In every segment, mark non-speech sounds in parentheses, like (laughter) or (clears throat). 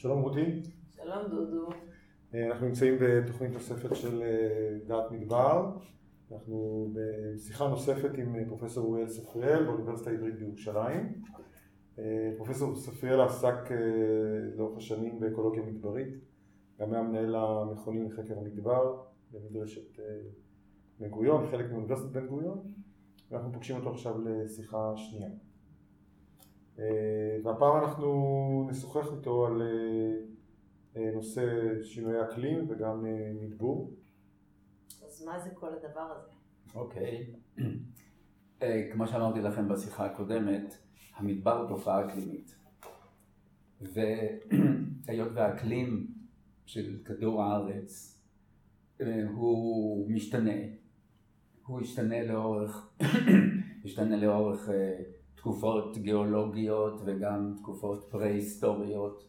שלום רותי. שלום דודו. אה, אנחנו נמצאים בתוכנית נוספת של אה, דעת מדבר. אנחנו בשיחה נוספת עם אה, פרופסור אוריאל ספריאל באוניברסיטה העברית בירושלים. פרופסור ספריאל עסק לאורך השנים באקולוגיה מדברית, גם היה מנהל המכונים לחקר המדבר במדרשת בן גוריון, חלק מאוניברסיטת בן גוריון, ואנחנו פוגשים אותו עכשיו לשיחה שנייה. והפעם אנחנו נשוחח איתו על אה, נושא שינוי אקלים וגם אה, מדבור. אז מה זה כל הדבר הזה? אוקיי. (clears throat) אה, כמו שאמרתי לכם בשיחה הקודמת, המדבר הוא תופעה אקלימית. והיות (clears throat) והאקלים של כדור הארץ הוא משתנה, הוא ישתנה לאורך, (clears throat) ישתנה לאורך תקופות גיאולוגיות וגם תקופות פרה-היסטוריות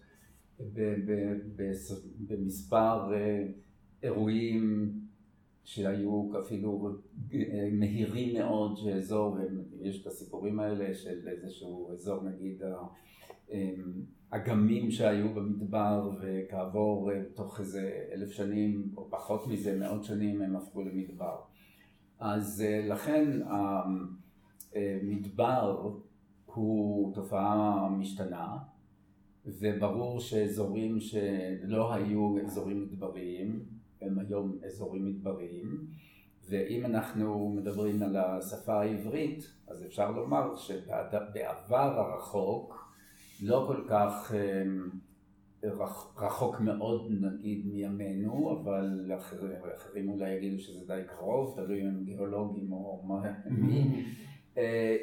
במספר אה, אירועים שהיו אפילו אה, מהירים מאוד שאזור, יש את הסיפורים האלה של איזשהו אזור נגיד אגמים שהיו במדבר וכעבור אה, תוך איזה אלף שנים או פחות מזה מאות שנים הם הפכו למדבר. אז לכן המדבר הוא תופעה משתנה וברור שאזורים שלא היו אזורים מדבריים, הם היום אזורים מדבריים, ואם אנחנו מדברים על השפה העברית, אז אפשר לומר שבעבר הרחוק, לא כל כך אמ, רחוק מאוד נגיד מימינו, אבל אחרים אולי יגידו שזה די קרוב, תלוי אם הם גיאולוגים או מי, אה,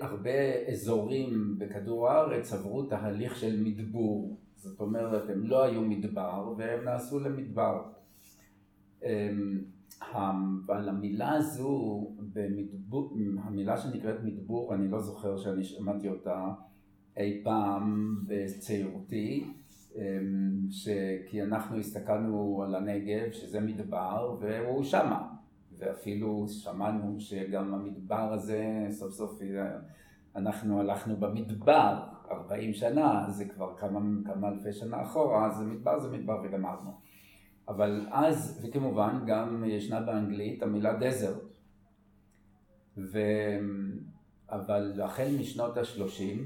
הרבה אזורים בכדור הארץ עברו תהליך של מדבור, זאת אומרת הם לא היו מדבר והם נעשו למדבר. אמ, אבל המילה הזו, במדבור, המילה שנקראת מדבור, אני לא זוכר שאני שמעתי אותה אי פעם בצעירותי, אמ, כי אנחנו הסתכלנו על הנגב שזה מדבר והוא שמה, ואפילו שמענו שגם המדבר הזה, סוף סוף אנחנו הלכנו במדבר 40 שנה, זה כבר כמה, כמה אלפי שנה אחורה, אז מדבר זה מדבר וגמרנו. אבל אז, וכמובן גם ישנה באנגלית המילה דזרט. ו... אבל החל משנות ה-30,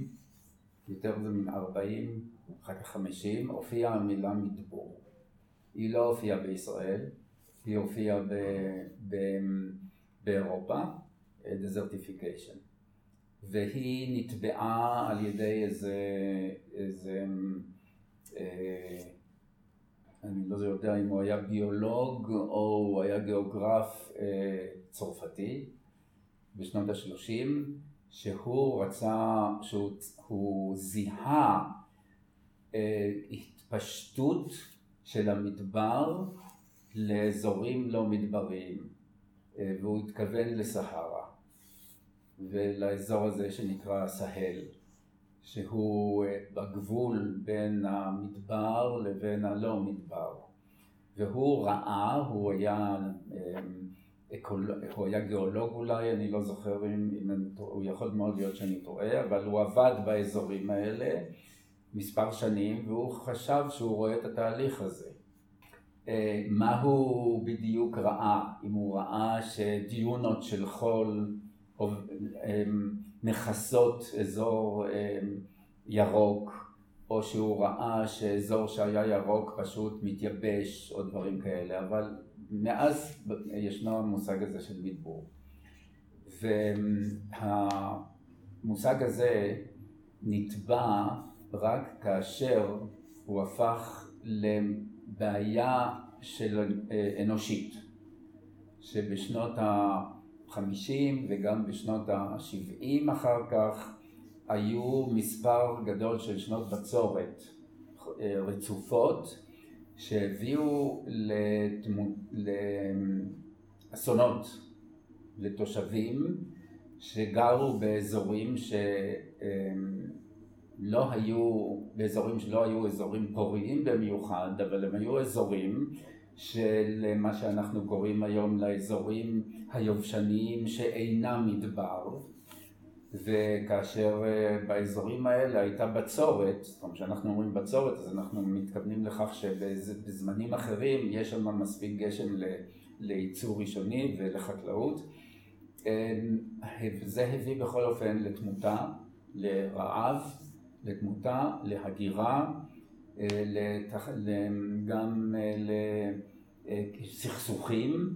יותר מ 40, אחר כך 50, הופיעה המילה מדבור. היא לא הופיעה בישראל, היא הופיעה באירופה, desertification. והיא נטבעה על ידי איזה, איזה אה, אני לא יודע אם הוא היה ביולוג או הוא היה גיאוגרף אה, צרפתי בשנות ה-30, שהוא רצה, שהוא זיהה אה, התפשטות של המדבר לאזורים לא מדבריים, אה, והוא התכוון לסהרה, ולאזור הזה שנקרא סהל, שהוא אה, בגבול בין המדבר לבין הלא מדבר. והוא ראה, הוא היה, אה, הוא היה גיאולוג אולי, אני לא זוכר אם, אם הוא יכול מאוד להיות שאני טועה, אבל הוא עבד באזורים האלה מספר שנים והוא חשב שהוא רואה את התהליך הזה. אה, מה הוא בדיוק ראה, אם הוא ראה שדיונות של חול אה, מכסות אזור אה, ירוק, או שהוא ראה שאזור שהיה ירוק פשוט מתייבש או דברים כאלה, אבל מאז ישנו המושג הזה של מדבור. והמושג הזה נתבע רק כאשר הוא הפך בעיה של אה, אנושית, שבשנות ה-50 וגם בשנות ה-70 אחר כך היו מספר גדול של שנות בצורת אה, רצופות שהביאו לאסונות לתושבים שגרו באזורים ש... אה, לא היו, באזורים שלא היו אזורים פוריים במיוחד, אבל הם היו אזורים של מה שאנחנו קוראים היום לאזורים היובשניים שאינם מדבר, וכאשר אה, באזורים האלה הייתה בצורת, זאת אומרת כשאנחנו אומרים בצורת אז אנחנו מתכוונים לכך שבזמנים אחרים יש שם מספיק גשם לייצור ראשוני ולחקלאות. זה הביא בכל אופן לתמותה, לרעב, לתמותה, להגירה, גם לסכסוכים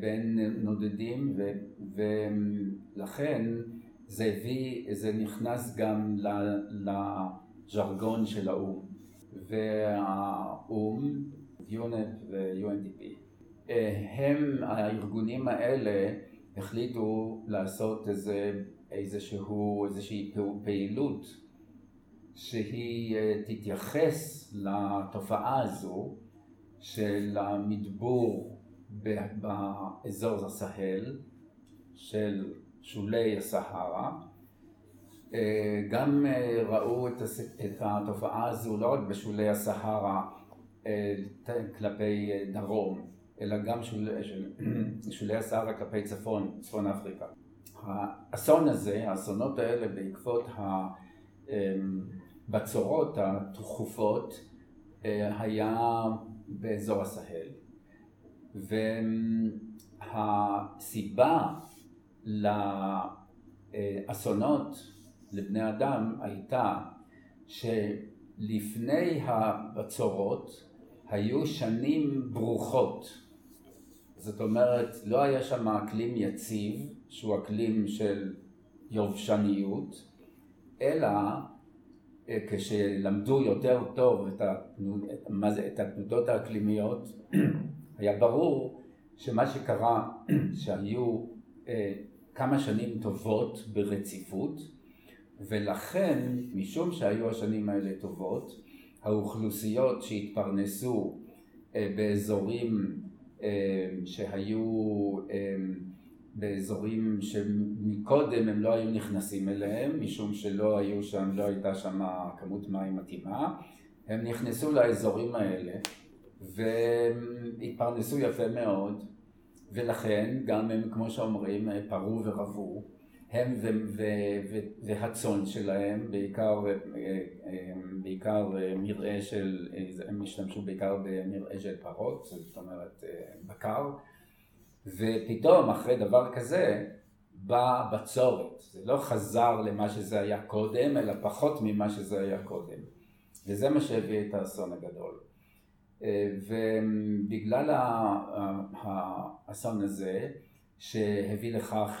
בין נודדים ולכן זה הביא, זה נכנס גם לז'רגון של האו"ם. והאו"ם, יונפ ו-UNDP הם, הארגונים האלה החליטו לעשות איזה, איזשהו, איזושהי פעילות שהיא אה, תתייחס לתופעה הזו של המדבור באזור הסהל של שולי הסהרה אה, גם אה, ראו את התופעה הזו לא רק בשולי הסהרה כלפי דרום אלא גם (clears throat) שולי, הסהרה כלפי צפון, צפון אפריקה. האסון הזה, האסונות האלה בעקבות הבצורות התכופות היה באזור הסהל. והסיבה לאסונות לבני אדם הייתה שלפני הבצורות היו שנים ברוכות. זאת אומרת, לא היה שם אקלים יציב, שהוא אקלים של יובשניות, אלא אה, כשלמדו יותר טוב את, התנוד, מה זה, את התנודות האקלימיות, (clears throat) היה ברור שמה שקרה, (clears throat) שהיו אה, כמה שנים טובות ברציפות, ולכן, משום שהיו השנים האלה טובות, האוכלוסיות שהתפרנסו אה, באזורים אה, שהיו אה, באזורים שמקודם הם לא היו נכנסים אליהם, משום שלא היו שם, לא הייתה שם כמות מים מתאימה, הם נכנסו לאזורים האלה והתפרנסו יפה מאוד, ולכן גם הם, כמו שאומרים, פרו ורבו, הם והצאן שלהם, בעיקר, בעיקר מרעה של, הם השתמשו בעיקר במרעה של פרות, זאת אומרת בקר, ופתאום אחרי דבר כזה באה בצורת, זה לא חזר למה שזה היה קודם, אלא פחות ממה שזה היה קודם, וזה מה שהביא את האסון הגדול. ובגלל האסון הזה, שהביא לכך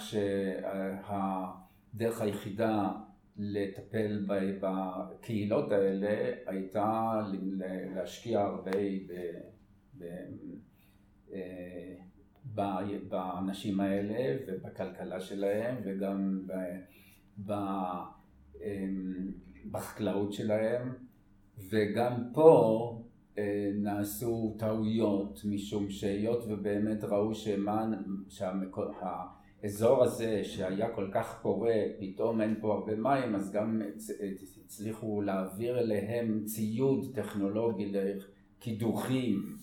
שהדרך היחידה לטפל בקהילות האלה הייתה להשקיע הרבה ב, ב, באנשים האלה ובכלכלה שלהם וגם ב, בחקלאות שלהם. וגם פה אה, נעשו טעויות, משום שהיות ובאמת ראו שהאזור הזה שהיה כל כך פורה, פתאום אין פה הרבה מים, אז גם הצליחו להעביר אליהם ציוד טכנולוגי לקידוחים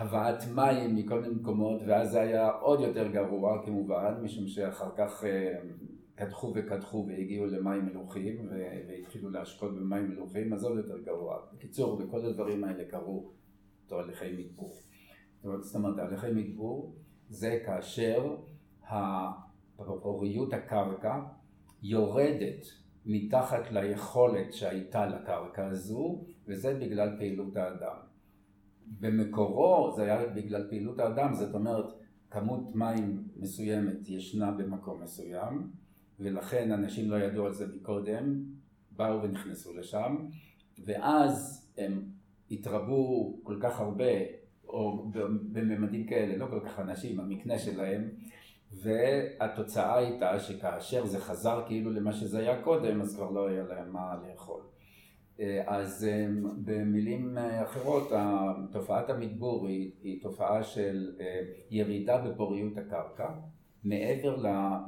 ולהבאת מים מכל מיני מקומות, ואז זה היה עוד יותר גרוע כמובן, משום שאחר כך אה, קדחו וקדחו והגיעו למים מלוכים והתחילו להשקות במים מלוכים, אז עוד יותר גרוע. בקיצור, בכל הדברים האלה קרו תהליכי מדבור. זאת אומרת, תהליכי מדבור זה כאשר פוריות הקרקע יורדת מתחת ליכולת שהייתה לקרקע הזו, וזה בגלל פעילות האדם. במקורו זה היה בגלל פעילות האדם, זאת אומרת כמות מים מסוימת ישנה במקום מסוים, ולכן אנשים לא ידעו על זה מקודם, באו ונכנסו לשם, ואז הם התרבו כל כך הרבה, או בממדים כאלה, לא כל כך אנשים, המקנה שלהם, והתוצאה הייתה שכאשר זה חזר כאילו למה שזה היה קודם, אז כבר לא היה להם מה לאכול. אז במילים אחרות, תופעת המדבור היא, היא תופעה של ירידה בפוריות הקרקע, מעבר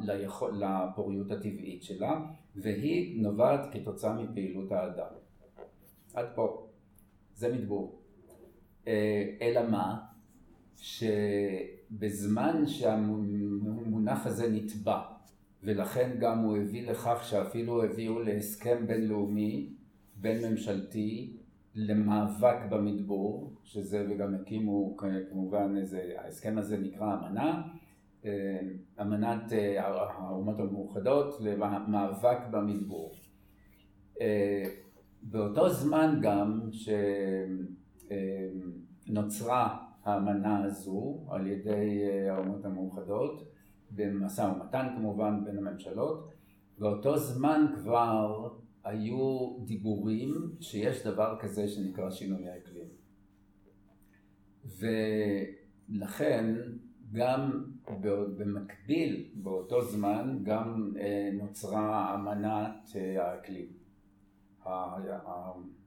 ליכול, לפוריות הטבעית שלה, והיא נובעת כתוצאה מפעילות האדם. עד פה. זה מדבור. אה, אלא מה? שבזמן שהמונח הזה נטבע ולכן גם הוא הביא לכך שאפילו הביאו להסכם בינלאומי, בין ממשלתי, למאבק במדבור, שזה וגם הקימו כמובן איזה, ההסכם הזה נקרא אמנה, אה, אמנת אה, האומות המאוחדות למאבק במדבור. אה, באותו זמן גם שנוצרה האמנה הזו על ידי האומות המאוחדות, במשא ומתן כמובן בין הממשלות, באותו זמן כבר היו דיבורים שיש דבר כזה שנקרא שינוי האקלים. ולכן גם במקביל באותו זמן גם אה, נוצרה אמנת אה, האקלים.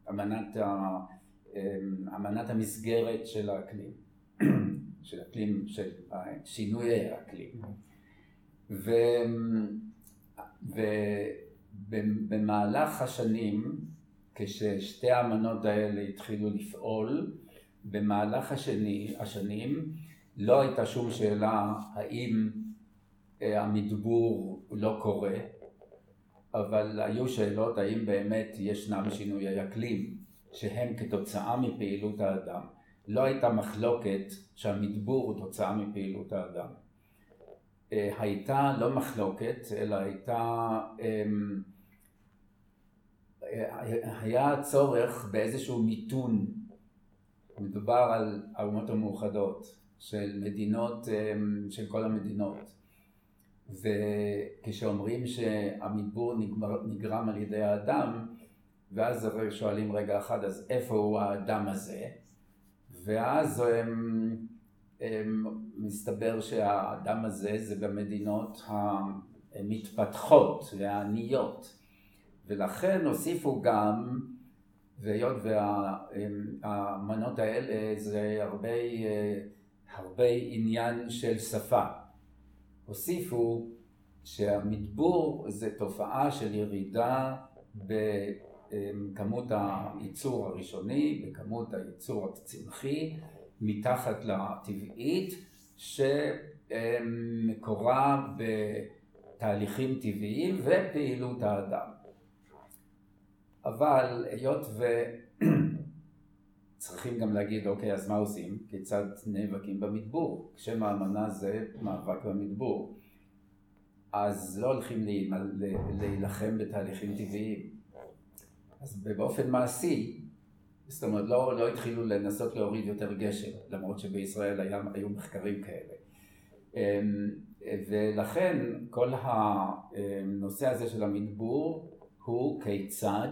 אמנת, אה, אמנת המסגרת של האקלים, (clears throat) של אקלים, של שינוי האקלים. ו... ו... במהלך השנים, כששתי האמנות האלה התחילו לפעול, במהלך השני, השנים לא הייתה שום שאלה האם אה, המדבור לא קורה, אבל היו שאלות האם באמת ישנם שינויי אקלים שהם כתוצאה מפעילות האדם. לא הייתה מחלוקת שהמדבור הוא תוצאה מפעילות האדם. אה, הייתה לא מחלוקת, אלא הייתה, אמ, אה, היה צורך באיזשהו מיתון, מדובר על האומות המאוחדות, של מדינות, אמ, של כל המדינות. וכשאומרים שהמדבור נגרם על ידי האדם, ואז שואלים רגע אחד, אז איפה הוא האדם הזה? ואז הם מסתבר שהאדם הזה זה במדינות המתפתחות והעניות. ולכן הוסיפו גם והיות והמנות האלה זה הרבה, הרבה עניין של שפה. הוסיפו שהמדבור זה תופעה של ירידה בכמות הייצור הראשוני, בכמות הייצור הצמחי מתחת לטבעית שמקורה בתהליכים טבעיים ופעילות האדם. אבל היות וצריכים גם להגיד אוקיי אז מה עושים? כיצד נאבקים במדבור? שם האמנה זה מאבק במדבור. אז לא הולכים להילחם בתהליכים טבעיים. אז באופן מעשי זאת אומרת, לא, לא התחילו לנסות להוריד יותר גשם, למרות שבישראל היה, היו מחקרים כאלה. אמ, ולכן כל הנושא הזה של המדבור הוא כיצד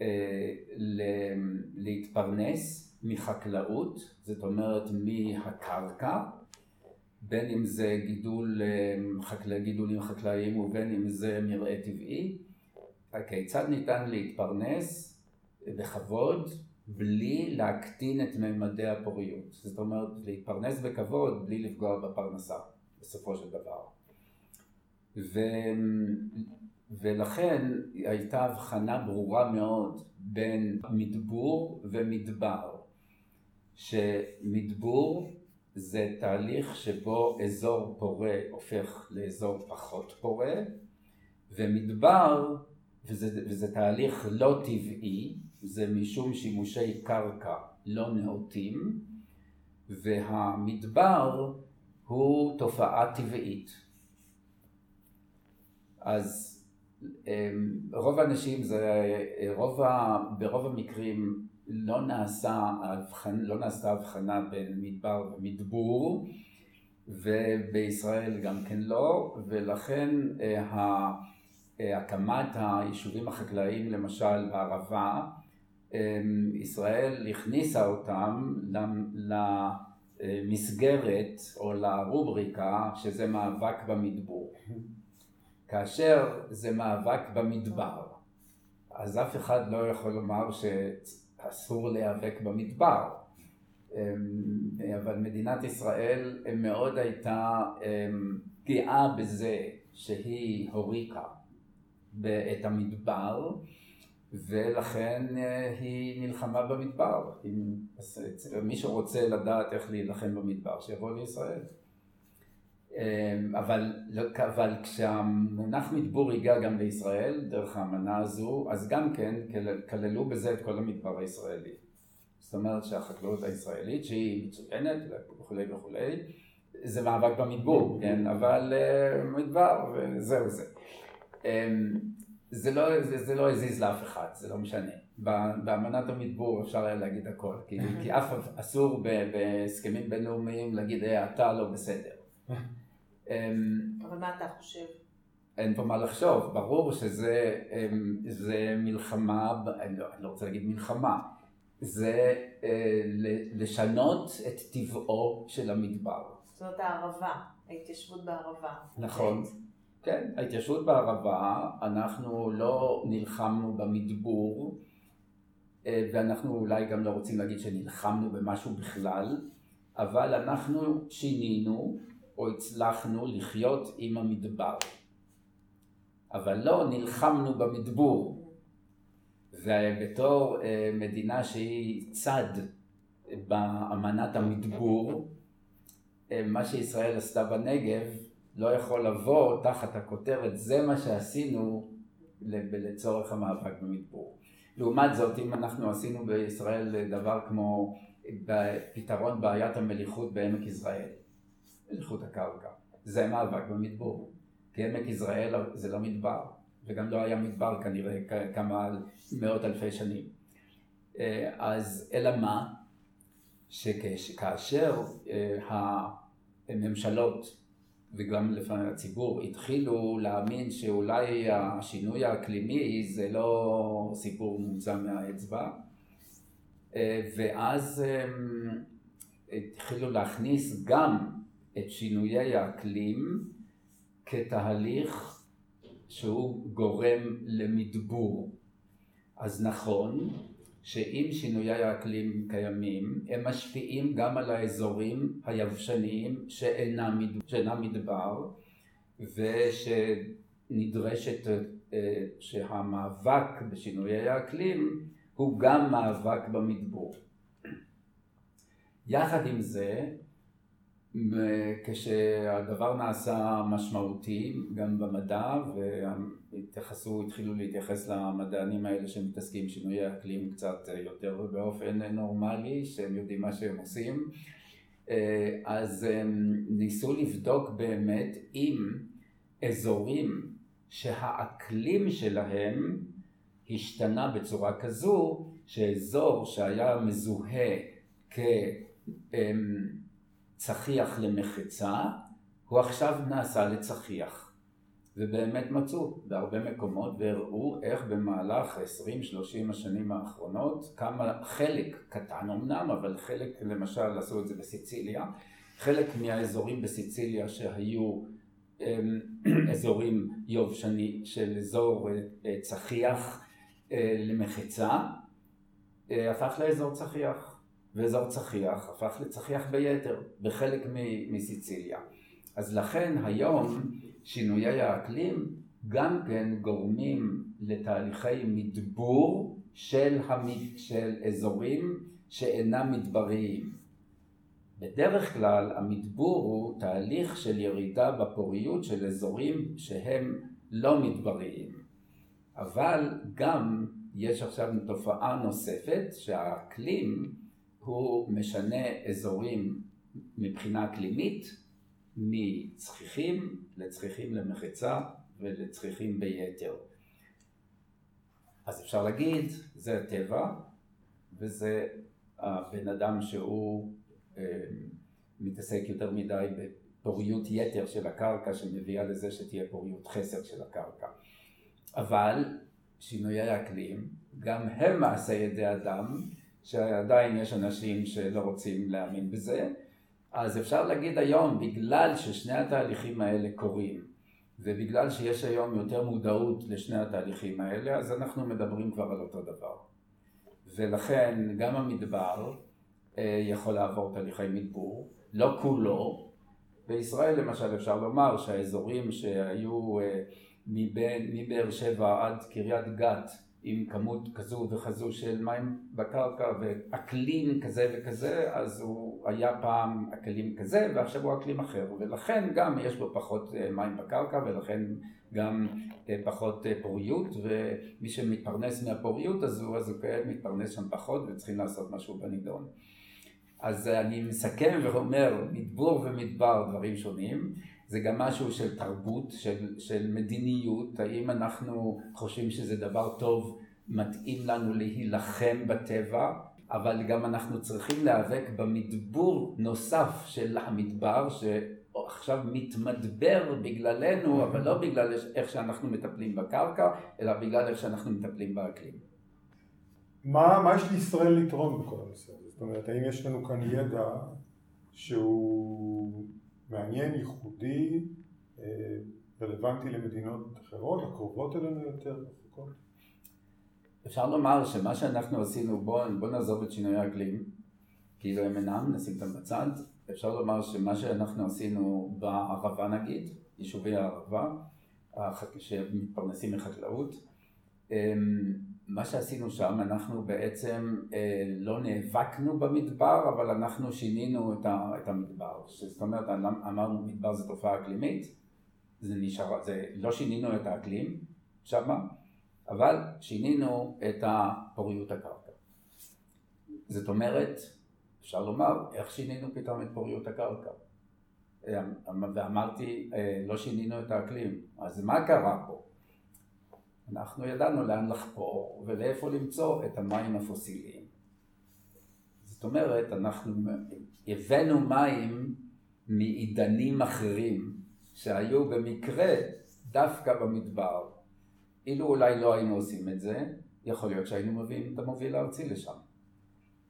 אה, להתפרנס מחקלאות, זאת אומרת מהקרקע, בין אם זה גידול, אה, חקל... גידולים חקלאיים ובין אם זה מרעה טבעי, כיצד ניתן להתפרנס בכבוד בלי להקטין את ממדי הפוריות. זאת אומרת, להתפרנס בכבוד בלי לפגוע בפרנסה, בסופו של דבר. ו... ולכן הייתה הבחנה ברורה מאוד בין מדבור ומדבר. שמדבור זה תהליך שבו אזור פורה הופך לאזור פחות פורה, ומדבר, וזה, וזה תהליך לא טבעי, זה משום שימושי קרקע לא נאותים, והמדבר הוא תופעה טבעית. אז אמ, רוב האנשים, זה, רוב ה, ברוב המקרים לא, נעשה לא נעשתה הבחנה בין מדבר ומדבור, ובישראל גם כן לא, ולכן אה, אה, הקמת היישובים החקלאיים למשל בערבה ישראל הכניסה אותם למסגרת או לרובריקה שזה מאבק במדבור. כאשר זה מאבק במדבר, אז אף אחד לא יכול לומר שאסור להיאבק במדבר. אמ, אבל מדינת ישראל מאוד הייתה אמ, גאה בזה שהיא הוריקה את המדבר ולכן אה, היא נלחמה במדבר. מי שרוצה לדעת איך להילחם במדבר, שיבוא לישראל. אבל, לא, אבל כשהמונח מדבור הגיע גם לישראל, דרך האמנה הזו, אז גם כן כללו בזה את כל המדבר הישראלי. זאת אומרת שהחקלאות הישראלית, שהיא מצוינת וכולי וכולי, זה מאבק במדבור, כן, אבל uh, מדבר וזהו זה. Um, זה לא, זה, זה לא הזיז לאף אחד, זה לא משנה. באמנת המדבור אפשר היה להגיד הכל, כי, כי אף אסור בהסכמים בינלאומיים להגיד, אה, אתה לא בסדר. (laughs) אמ, אבל מה אתה חושב? אין פה מה לחשוב, ברור שזה אמ, מלחמה, אני לא, אני לא רוצה להגיד מלחמה, זה אה, לשנות את טבעו של המדבר. זאת הערבה, ההתיישבות בערבה. נכון. כן, ההתיישבות בערבה, אנחנו לא נלחמנו במדבור, אה, ואנחנו אולי גם לא רוצים להגיד שנלחמנו במשהו בכלל, אבל אנחנו שינינו או הצלחנו לחיות עם המדבר. אבל לא נלחמנו במדבור. ובתור אה, מדינה שהיא צד באמנת המדבור, אה, מה שישראל עשתה בנגב לא יכול לבוא תחת הכותרת זה מה שעשינו לצורך המאבק במדבור. לעומת זאת אם אנחנו עשינו בישראל דבר כמו פתרון בעיית המליחות בעמק יזרעאל, מליחות הקרקע, זה מאבק במדבור, כי עמק יזרעאל זה לא מדבר וגם לא היה מדבר כנראה כמה מאות אלפי שנים. אז אלא מה? שכאשר אה, הממשלות וגם לפעמים הציבור התחילו להאמין שאולי השינוי האקלימי זה לא סיפור מומצא מהאצבע אה, ואז התחילו להכניס גם את שינויי האקלים כתהליך שהוא גורם למדבור. אז נכון שאם שינויי האקלים קיימים, הם משפיעים גם על האזורים היבשניים שאינם, שאינם מדבר, ושנדרשת אה, שהמאבק בשינויי האקלים הוא גם מאבק במדבור. יחד עם זה, כשהדבר נעשה משמעותי גם במדע והתייחסו, התחילו להתייחס למדענים האלה שמתעסקים עם שינויי אקלים קצת יותר באופן נורמלי, שהם יודעים מה שהם עושים, אז הם ניסו לבדוק באמת אם אזורים שהאקלים שלהם השתנה בצורה כזו שאזור שהיה מזוהה כ... צחיח למחצה, הוא עכשיו נעשה לצחיח. ובאמת מצאו בהרבה מקומות והראו איך במהלך 20-30 השנים האחרונות כמה חלק קטן אמנם אבל חלק למשל עשו את זה בסיציליה חלק מהאזורים בסיציליה שהיו אמ, (clears throat) אזורים יובשני של אזור אה, צחיח אה, למחצה אה, הפך לאזור צחיח ואזור צחיח הפך לצחיח ביתר בחלק מסיציליה. אז לכן היום (laughs) שינויי האקלים גם כן גורמים לתהליכי מדבור של, המד... של אזורים שאינם מדבריים. בדרך כלל המדבור הוא תהליך של ירידה בפוריות של אזורים שהם לא מדבריים. אבל גם יש עכשיו תופעה נוספת שהאקלים הוא משנה אזורים מבחינה אקלימית מצחיחים לצחיחים למחצה ולצחיחים ביתר. אז אפשר להגיד, זה הטבע וזה הבן אדם שהוא אה, מתעסק יותר מדי בפוריות יתר של הקרקע שמביאה לזה שתהיה פוריות חסר של הקרקע. אבל שינויי האקלים גם הם מעשה ידי אדם שעדיין יש אנשים שלא רוצים להאמין בזה, אז אפשר להגיד היום, בגלל ששני התהליכים האלה קורים, ובגלל שיש היום יותר מודעות לשני התהליכים האלה, אז אנחנו מדברים כבר על אותו דבר. ולכן גם המדבר אה, יכול לעבור תהליכי מדבור, לא כולו. בישראל למשל אפשר לומר שהאזורים שהיו אה, מבאר שבע עד קריית גת עם כמות כזו וכזו של מים בקרקע ואקלים כזה וכזה, אז הוא היה פעם אקלים כזה ועכשיו הוא אקלים אחר, ולכן גם יש בו פחות אה, מים בקרקע ולכן גם אה, פחות פוריות, ומי שמתפרנס מהפוריות הזו, אז הוא כעת מתפרנס שם פחות וצריכים לעשות משהו בנידון. אז אני מסכם ואומר, מדבור ומדבר דברים שונים. זה גם משהו של תרבות, של, של מדיניות, האם אנחנו חושבים שזה דבר טוב, מתאים לנו להילחם בטבע, אבל גם אנחנו צריכים להיאבק במדבור נוסף של המדבר, שעכשיו מתמדבר בגללנו, אבל לא בגלל איך שאנחנו מטפלים בקרקע, אלא בגלל איך שאנחנו מטפלים באקלים. מה, מה יש לישראל לתרום בכל הנושא הזה? זאת אומרת, האם יש לנו כאן ידע שהוא מעניין, ייחודי, אה, רלוונטי למדינות אחרות, הקרובות אלינו יותר, רחוקות? אפשר לומר שמה שאנחנו עשינו, בואו בוא נעזוב את שינוי האקלים, כאילו הם אינם, נשים אותם בצד. אפשר לומר שמה שאנחנו עשינו בערבה נגיד, יישובי הערבה, שמתפרנסים מחקלאות, אמ, מה שעשינו שם, אנחנו בעצם אה, לא נאבקנו במדבר, אבל אנחנו שינינו את, ה, את המדבר. זאת אומרת, אמרנו מדבר זה תופעה אקלימית, זה נשאר, זה, לא שינינו את האקלים שמה, אבל שינינו את הפוריות הקרקע. זאת אומרת, אפשר לומר, איך שינינו פתאום את פוריות הקרקע? אה, ואמרתי, אה, לא שינינו את האקלים, אז מה קרה פה? אנחנו ידענו לאן לחפור ולאיפה למצוא את המים הפוסיליים. זאת אומרת, אנחנו הבאנו מים מעידנים אחרים שהיו במקרה דווקא במדבר. אילו אולי לא היינו עושים את זה, יכול להיות שהיינו מביאים את המוביל הארצי לשם.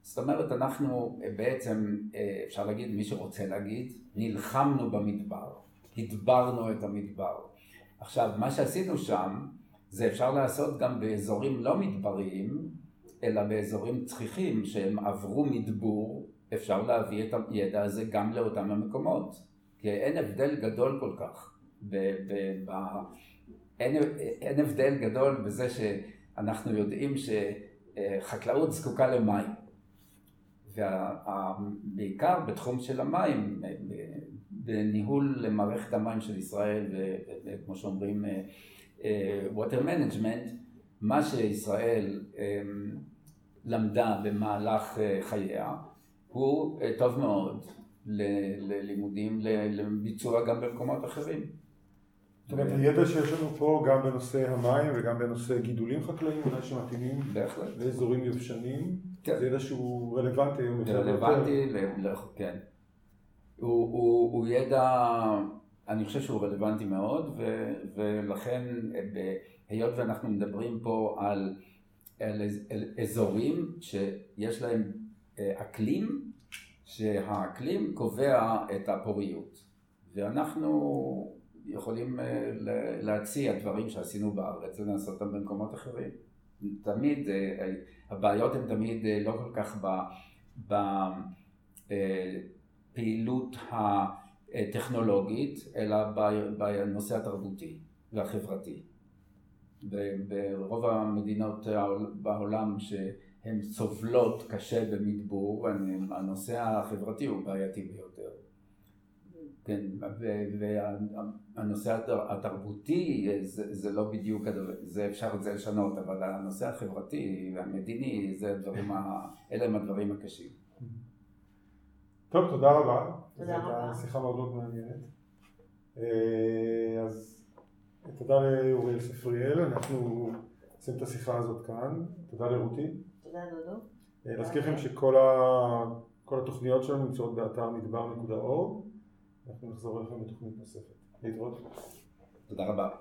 זאת אומרת, אנחנו בעצם, אפשר להגיד, מי שרוצה להגיד, נלחמנו במדבר, הדברנו את המדבר. עכשיו, מה שעשינו שם, זה אפשר לעשות גם באזורים לא מדבריים, אלא באזורים צחיחים שהם עברו מדבור, אפשר להביא את הידע הזה גם לאותם המקומות. כי אין הבדל גדול כל כך. ב, ב, ב, אין, אין הבדל גדול בזה שאנחנו יודעים שחקלאות זקוקה למים. ובעיקר בתחום של המים, בניהול למערכת המים של ישראל, וכמו שאומרים water management, מה שישראל אמ, למדה במהלך אה, חייה הוא אה, טוב מאוד ללימודים, לביצוע גם במקומות אחרים. זאת אומרת, הידע שיש לנו פה גם בנושא המים וגם בנושא גידולים חקלאיים, אולי שמתאימים לאזורים יבשנים, כן. זה ידע שהוא רלוונטי היום יותר. רלוונטי, כן. הוא ידע אני חושב שהוא רלוונטי מאוד, ו, ולכן היות ואנחנו מדברים פה על, על, על אזורים שיש להם אה, אקלים, שהאקלים קובע את הפוריות, ואנחנו יכולים אה, להציע דברים שעשינו בארץ ולעשות אותם במקומות אחרים. תמיד, אה, הבעיות הן תמיד לא כל כך בפעילות ה... טכנולוגית, אלא בנושא התרבותי והחברתי. ברוב המדינות בעולם שהן סובלות קשה במדבור, הנושא החברתי הוא בעייתי ביותר. כן, והנושא התרבותי זה, זה לא בדיוק, זה אפשר את זה לשנות, אבל הנושא החברתי והמדיני, זה הדברים, אלה הם הדברים הקשים. טוב, תודה רבה. תודה רבה. זו הייתה שיחה מאוד מאוד מעניינת. אה, אז תודה לאוריאל ספריאל, אנחנו נשים את השיחה הזאת כאן. תודה לרותי. תודה דודו. אה, נזכיר לכם שכל ה... התוכניות שלנו נמצאות באתר מדבר.org. אנחנו נחזור אליכם בתוכנית נוספת. להתראות. תודה רבה.